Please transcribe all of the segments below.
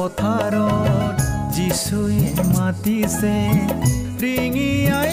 পথাৰত যিচুৱে মাতিছে ৰিঙিয়াই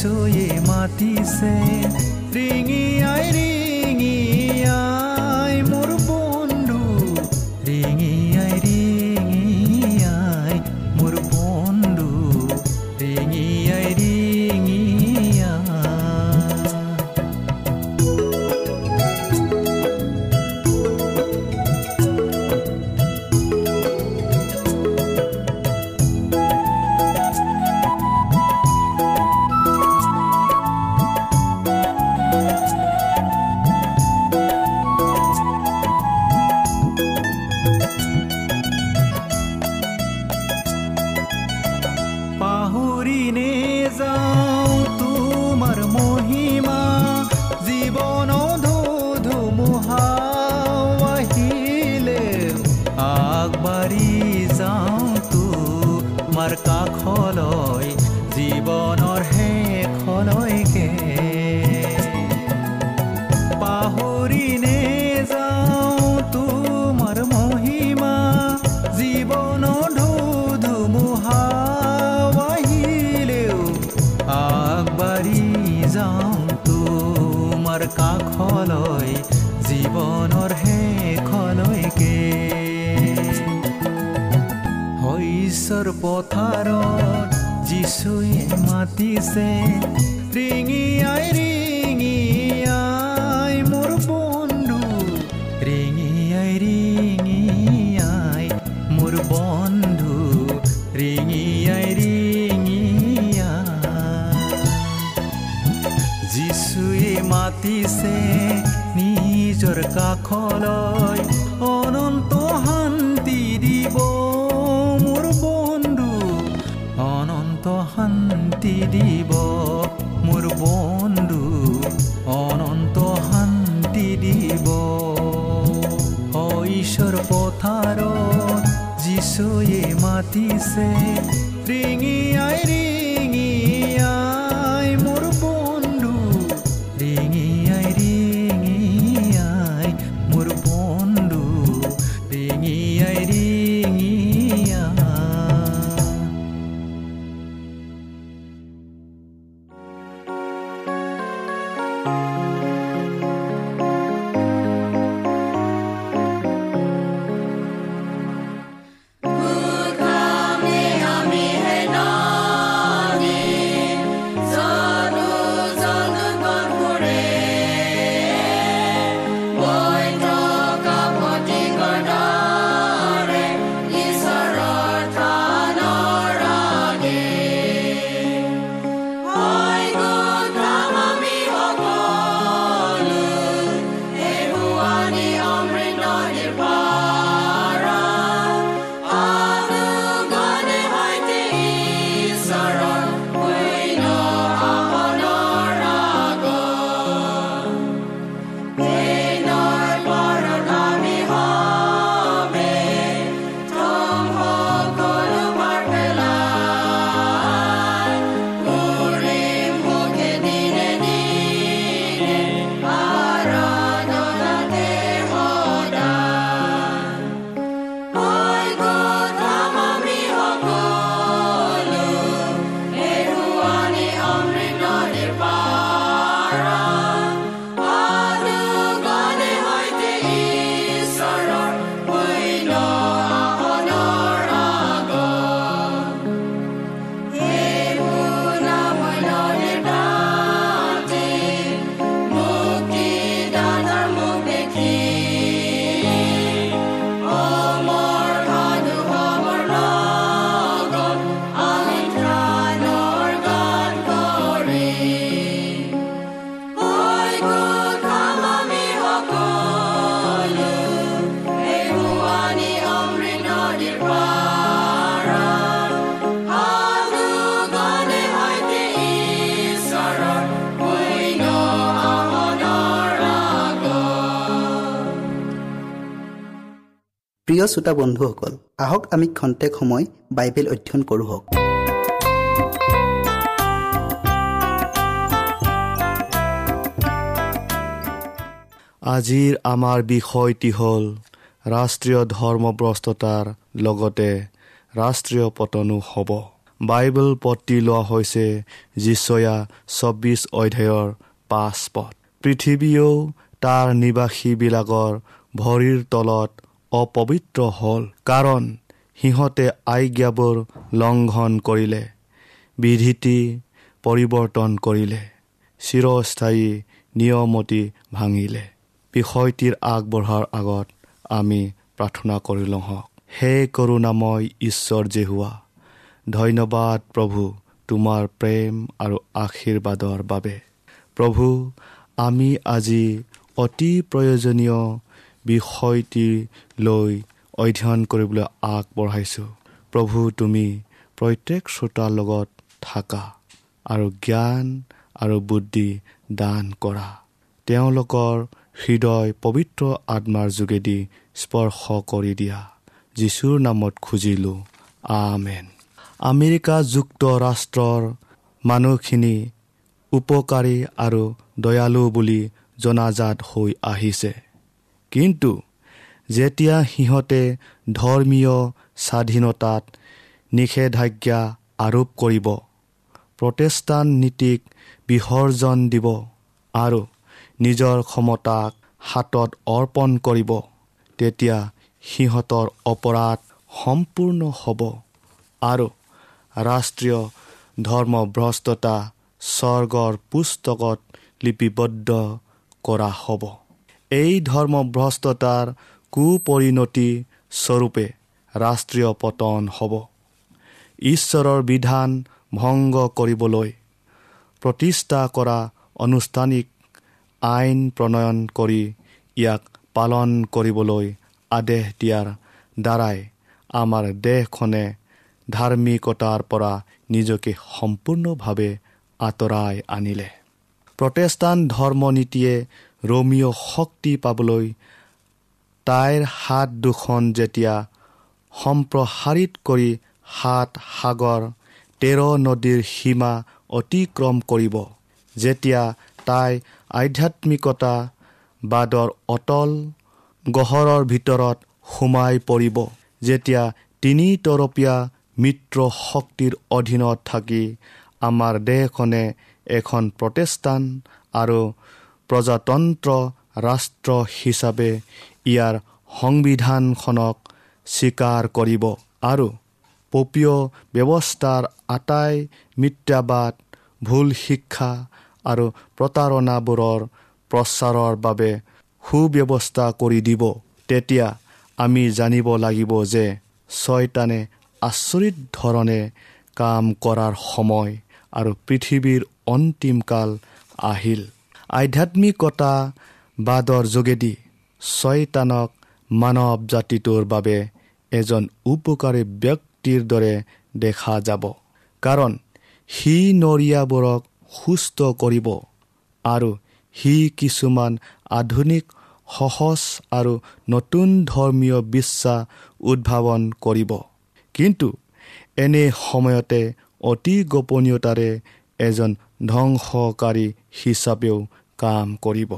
যিচুৱে মাতিছে ৰিঙিয়াই ৰিঙিয়াই যিচুৱে মাতিছে ৰিঙি যিচুৱে মাতিছে ৰিঙি আই প্ৰিয় শ্ৰোতা বন্ধুসকল আহক আমি খন্তেক সময় বাইবেল অধ্যয়ন কৰোঁ হওক। আজিৰ আমাৰ বিষয়টি হ'ল ৰাষ্ট্ৰীয় ধৰ্মভ্ৰষ্টতাৰ লগতে ৰাষ্ট্ৰীয় পতনো হ'ব। বাইবেল পত্ৰি লোৱা হৈছে যিচয়া চৌব্বিছ অধ্যায়ৰ পাঁচ পদ। পৃথিৱীয়েও তাৰ নিবাসীবিলাকৰ ভৰিৰ তলত অপবিত্ৰ হ'ল কাৰণ সিহঁতে আজ্ঞাবোৰ লংঘন কৰিলে বিধিটি পৰিৱৰ্তন কৰিলে চিৰস্থায়ী নিয়মতি ভাঙিলে। বিষয়টিৰ আগবঢ়াৰ আগত আমি প্ৰাৰ্থনা কৰি লওঁ হওক। হে কৰোণাময় ঈশ্বৰ জেহুৱা ধন্যবাদ প্ৰভু তোমাৰ প্ৰেম আৰু আশীৰ্বাদৰ বাবে। প্ৰভু আমি আজি অতি প্ৰয়োজনীয় বিষয়টি লৈ অধ্যয়ন কৰিবলৈ আগবঢ়াইছোঁ। প্ৰভু তুমি প্ৰত্যেক শ্ৰোতাৰ লগত থাকা আৰু জ্ঞান আৰু বুদ্ধি দান কৰা। তেওঁলোকৰ হৃদয় পবিত্ৰ আত্মাৰ যোগেদি স্পৰ্শ কৰি দিয়া। যীশুৰ নামত খুজিলোঁ আমেন। আমেৰিকা যুক্তৰাষ্ট্ৰৰ মানুহখিনি উপকাৰী আৰু দয়ালু বুলি জনাজাত হৈ আহিছে। কিন্তু যেতিয়া সিহঁতে ধৰ্মীয় স্বাধীনতাত নিষেধাজ্ঞা আৰোপ কৰিব প্ৰটেষ্টান নীতিক বিসৰ্জন দিব আৰু নিজৰ ক্ষমতাক হাতত অৰ্পণ কৰিব তেতিয়া সিহঁতৰ অপৰাধ সম্পূৰ্ণ হ'ব আৰু ৰাষ্ট্ৰীয় ধৰ্মভ্ৰষ্টতা স্বৰ্গৰ পুস্তকত লিপিবদ্ধ কৰা হ'ব। এই ধৰ্মভ্ৰষ্টতাৰ কুপৰিণতি স্বৰূপে ৰাষ্ট্ৰীয় পতন হ'ব। ঈশ্বৰৰ বিধান ভংগ কৰিবলৈ প্ৰতিষ্ঠা কৰা আনুষ্ঠানিক আইন প্ৰণয়ন কৰি ইয়াক পালন কৰিবলৈ আদেশ দিয়াৰ দ্বাৰাই আমাৰ দেশখনে ধাৰ্মিকতাৰ পৰা নিজকে সম্পূৰ্ণভাৱে আঁতৰাই আনিলে। প্ৰটেষ্টান ধৰ্ম ৰমীয় শক্তি পাবলৈ তাইৰ হাত দুখন যেতিয়া সম্প্ৰসাৰিত কৰি সাত সাগৰ তেৰ নদীৰ সীমা অতিক্ৰম কৰিব। যেতিয়া তাই আধ্যাত্মিকতা বাদৰ অটল গহৰৰ ভিতৰত সোমাই পৰিব যেতিয়া তিনিতৰপীয়া মিত্ৰ শক্তিৰ অধীনত থাকি আমাৰ দেশখনে এখন প্ৰতিষ্ঠান আৰু প্ৰজাতন্ত্ৰ ৰাষ্ট্ৰ হিচাপে ইয়াৰ সংবিধানখনক স্বীকাৰ কৰিব। আৰু পপীয় ব্যৱস্থাৰ আটাই মিথ্যাবাদ ভুল শিক্ষা আৰু প্ৰতাৰণাবোৰৰ প্ৰচাৰৰ বাবে সুব্যৱস্থা কৰি দিব। তেতিয়া আমি জানিব লাগিব যে ছয়তানে আচৰিত ধৰণে কাম কৰাৰ সময় আৰু পৃথিৱীৰ অন্তিমকাল আহিল। আধ্যাত্মিকতা বাদৰ যোগেদি ছয়তানক মানৱ জাতিটোৰ বাবে এজন উপকাৰী ব্যক্তিৰ দৰে দেখা যাব। কাৰণ সি নৰীয়াবোৰক সুস্থ কৰিব আৰু সি কিছুমান আধুনিক সহজ আৰু নতুন ধৰ্মীয় বিশ্বাস উদ্ভাৱন কৰিব। কিন্তু এনে সময়তে অতি গোপনীয়তাৰে এজন ধ্বংসকাৰী হিচাপেও কাম কৰিব।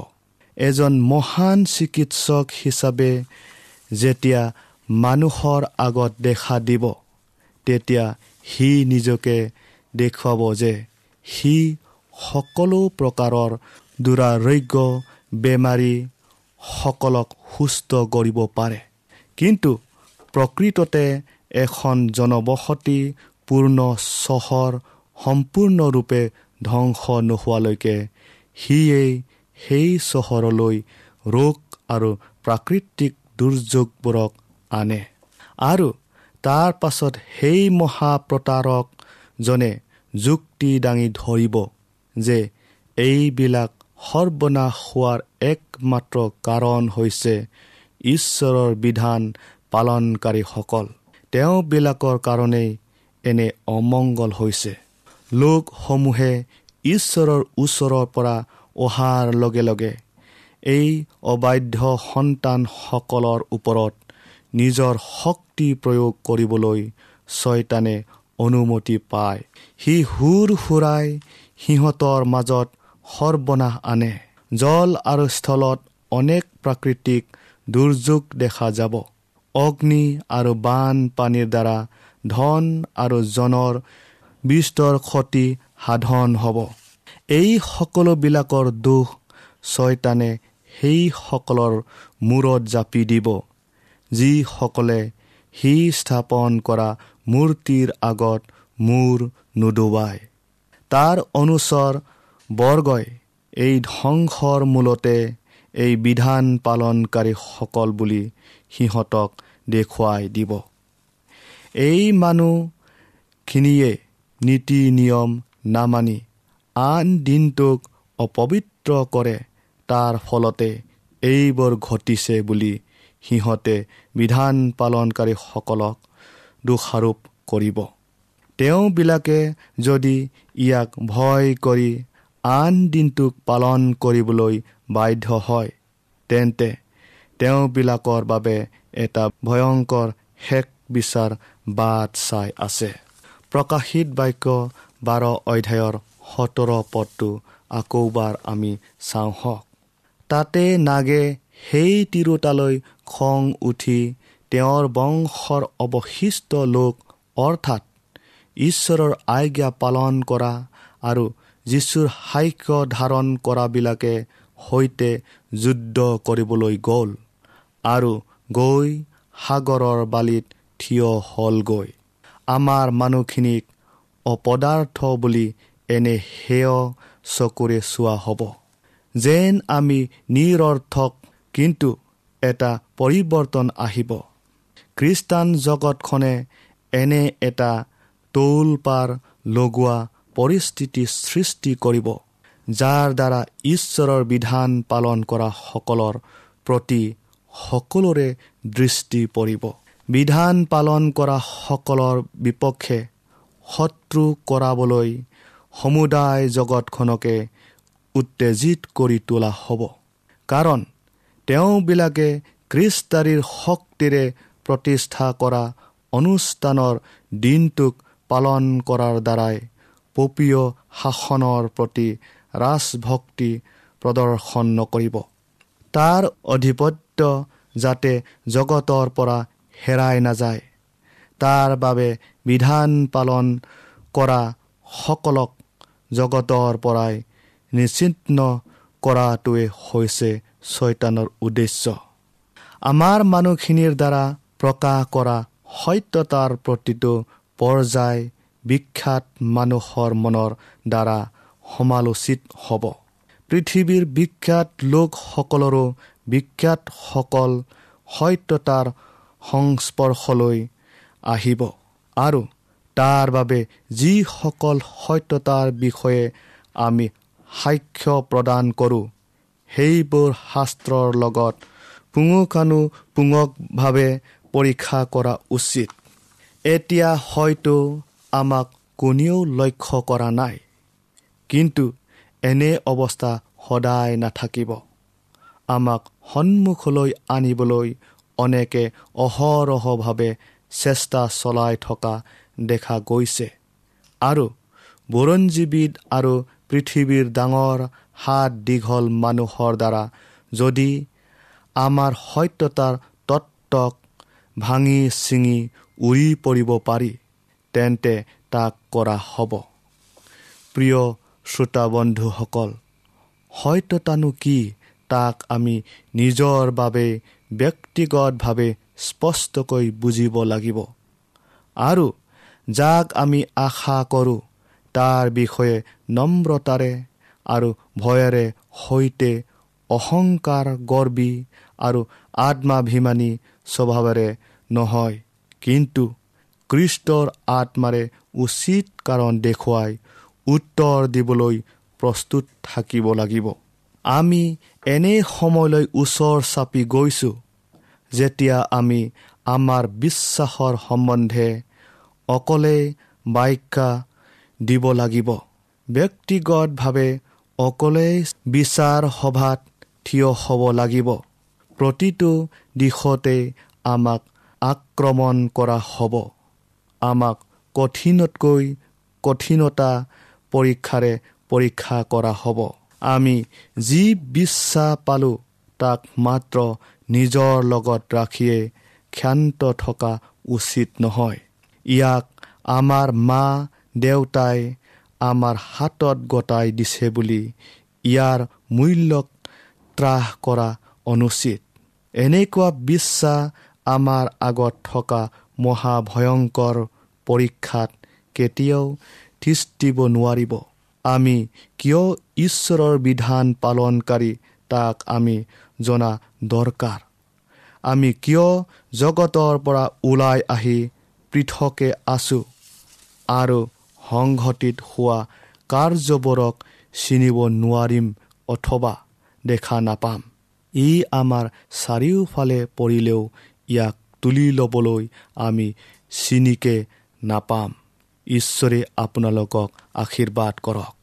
এজন মহান চিকিৎসক হিচাপে যেতিয়া মানুহৰ আগত দেখা দিব তেতিয়া সি নিজকে দেখুৱাব যে সি সকলো প্ৰকাৰৰ দুৰাৰোগ্য বেমাৰীসকলক সুস্থ কৰিব পাৰে। কিন্তু প্ৰকৃততে এখন জনবসতি পূৰ্ণ চহৰ সম্পূৰ্ণৰূপে ধ্বংস নোহোৱালৈকে সিয়েই সেই চহৰলৈ ৰোগ আৰু প্ৰাকৃতিক দুৰ্যোগবোৰক আনে। আৰু তাৰ পাছত সেই মহাপ্ৰতাৰকজনে যুক্তি দাঙি ধৰিব যে এইবিলাক সৰ্বনাশ হোৱাৰ একমাত্ৰ কাৰণ হৈছে ঈশ্বৰৰ বিধান পালনকাৰীসকল। তেওঁবিলাকৰ কাৰণেই এনে অমংগল হৈছে। লোকসমূহে ঈশ্বৰৰ ওচৰৰ পৰা অহাৰ লগে লগে এই অবাধ্য সন্তানসকলৰ ওপৰত নিজৰ শক্তি প্ৰয়োগ কৰিবলৈ ছয়তানে অনুমতি পায়। সি সুৰ সুৰাই সিহঁতৰ মাজত সৰ্বনাশ আনে। জল আৰু স্থলত অনেক প্ৰাকৃতিক দুৰ্যোগ দেখা যাব। অগ্নি আৰু বানপানীৰ দ্বাৰা ধন আৰু জনৰ বিস্তৰ ক্ষতি সাধন হ'ব। এই সকলোবিলাকৰ দোষ ছয়তানে সেইসকলৰ মূৰত জাপি দিব যিসকলে সি স্থাপন কৰা মূৰ্তিৰ আগত মূৰ নুডুবায় তাৰ অনুচৰ বৰ্গই এই ধ্বংসৰ মূলতে এই বিধান পালনকাৰীসকল বুলি সিহঁতক দেখুৱাই দিব। এই মানুহখিনিয়ে নীতি নিয়ম নামানি আন দিনটোক অপবিত্ৰ কৰে। তাৰ ফলতে এইবোৰ ঘটিছে বুলি সিহঁতে বিধান পালনকাৰীসকলক দোষাৰোপ কৰিব। তেওঁবিলাকে যদি ইয়াক ভয় কৰি আন দিনটোক পালন কৰিবলৈ বাধ্য হয় তেন্তে তেওঁবিলাকৰ বাবে এটা ভয়ংকৰ শেষ বিচাৰ বাট চাই আছে। প্ৰকাশিত বাক্য বাৰ অধ্যায়ৰ সোতৰ পদটো আকৌবাৰ আমি চাওঁ হওক। তাতে নাগে সেই তিৰোতালৈ খং উঠি তেওঁৰ বংশৰ অৱশিষ্ট লোক অৰ্থাৎ ঈশ্বৰৰ আজ্ঞা পালন কৰা আৰু যীশুৰ সাক্ষ্য ধাৰণ কৰাবিলাকে সৈতে যুদ্ধ কৰিবলৈ গ'ল আৰু গৈ সাগৰৰ বালিত থিয় হ'লগৈ। আমাৰ মানুহখিনিক অপদাৰ্থ বুলি এনে সেয় চকুৰে চোৱা হ'ব। যেন আমি নিৰৰ্থক কিন্তু এটা পৰিৱৰ্তন আহিব। খ্ৰীষ্টান জগতখনে এনে এটা তৌল পাৰ লগোৱা পৰিস্থিতি সৃষ্টি কৰিব যাৰ দ্বাৰা ঈশ্বৰৰ বিধান পালন কৰা সকলৰ প্ৰতি সকলোৰে দৃষ্টি পৰিব। বিধান পালন কৰা সকলৰ বিপক্ষে শত্ৰু কৰাবলৈ সমুদায় জগতখনকে উত্তেজিত কৰি তোলা হ'ব। কাৰণ তেওঁবিলাকে খ্ৰীষ্টাৰীৰ শক্তিৰে প্ৰতিষ্ঠা কৰা অনুষ্ঠানৰ দিনটোক পালন কৰাৰ দ্বাৰাই পপীয় শাসনৰ প্ৰতি ৰাজভক্তি প্ৰদৰ্শন নকৰিব। তাৰ অধিপত্য যাতে জগতৰ পৰা হেৰাই নাযায়। তাৰ বাবে বিধান পালন কৰা সকলক জগতৰ পৰাই নিচিন্ন কৰাটোৱে হৈছে ছয়তানৰ উদ্দেশ্য। আমাৰ মানুহখিনিৰ দ্বাৰা প্ৰকাশ কৰা সত্যতাৰ প্ৰতিটো পৰ্যায় বিখ্যাত মানুহৰ মনৰ দ্বাৰা সমালোচিত হ'ব। পৃথিৱীৰ বিখ্যাত লোকসকলৰো বিখ্যাতসকল সত্যতাৰ সংস্পৰ্শলৈ আহিব। আৰু তাৰ বাবে যিসকল সত্যতাৰ বিষয়ে আমি সাক্ষ্য প্ৰদান কৰোঁ সেইবোৰ শাস্ত্ৰৰ লগত পুঙখানুপুঙকভাৱে পৰীক্ষা কৰা উচিত। এতিয়া হয়তো আমাক কোনেও লক্ষ্য কৰা নাই কিন্তু এনে অৱস্থা সদায় নাথাকিব। আমাক সন্মুখলৈ আনিবলৈ অনেকে অহৰহভাৱে চেষ্টা চলাই থকা দেখা গৈছে। আৰু বুৰঞ্জীবিদ আৰু পৃথিৱীৰ ডাঙৰ হাত দীঘল মানুহৰ দ্বাৰা যদি আমাৰ সত্যতাৰ তত্ত্বক ভাঙি ছিঙি উৰি পৰিব পাৰি তেন্তে তাক কৰা হ'ব। প্ৰিয় শ্ৰোতা বন্ধুসকল সত্যতানো কি? তাক আমি নিজৰ বাবে ব্যক্তিগতভাৱে স্পষ্টকৈ বুজিব লাগিব। আৰু যাক আমি আশা কৰোঁ তাৰ বিষয়ে নম্ৰতাৰে আৰু ভয়েৰে সৈতে অহংকাৰ গৰ্বী আৰু আত্মাভিমানী স্বভাৱেৰে নহয় কিন্তু কৃষ্টৰ আত্মাৰে উচিত কাৰণ দেখুৱাই উত্তৰ দিবলৈ প্ৰস্তুত থাকিব লাগিব। আমি এনে সময়লৈ ওচৰ চাপি গৈছোঁ যেতিয়া আমি আমাৰ বিশ্বাসৰ সম্বন্ধে অকলে ব্যাখ্যা দিব লাগিব ব্যক্তিগতভাৱে অকলেই বিচাৰ সভাত থিয় হ'ব লাগিব। প্ৰতিটো দিশতে আমাক আক্ৰমণ কৰা হ'ব। আমাক কঠিনতকৈ কঠিনতা পৰীক্ষাৰে পৰীক্ষা কৰা হ'ব। আমি যি বিশ্বাস পালোঁ তাক মাত্ৰ নিজৰ লগত ৰাখিয়ে ক্ষান্ত থকা উচিত নহয়। ইয়াক আমাৰ মা দেউতাই আমাৰ হাতত গতাই দিছে বুলি ইয়াৰ মূল্যক ত্ৰাস কৰা অনুচিত। এনেকুৱা বিশ্বাস আমাৰ আগত থকা মহাভয়ংকৰ পৰীক্ষাত কেতিয়াও থিস্তিব নোৱাৰিব। আমি কিয় ঈশ্বৰৰ বিধান পালনকাৰী তাক আমি জনা দৰকাৰ। আমি কিয় জগতৰ পৰা ওলাই আহি পৃথকে আছোঁ আৰু সংঘটিত হোৱা কাৰ্যবোৰক চিনিব নোৱাৰিম অথবা দেখা নাপাম। ই আমাৰ চাৰিওফালে পৰিলেও ইয়াক তুলি ল'বলৈ আমি চিনিকে নাপাম। ঈশ্বৰে আপোনালোকক আশীৰ্বাদ কৰক।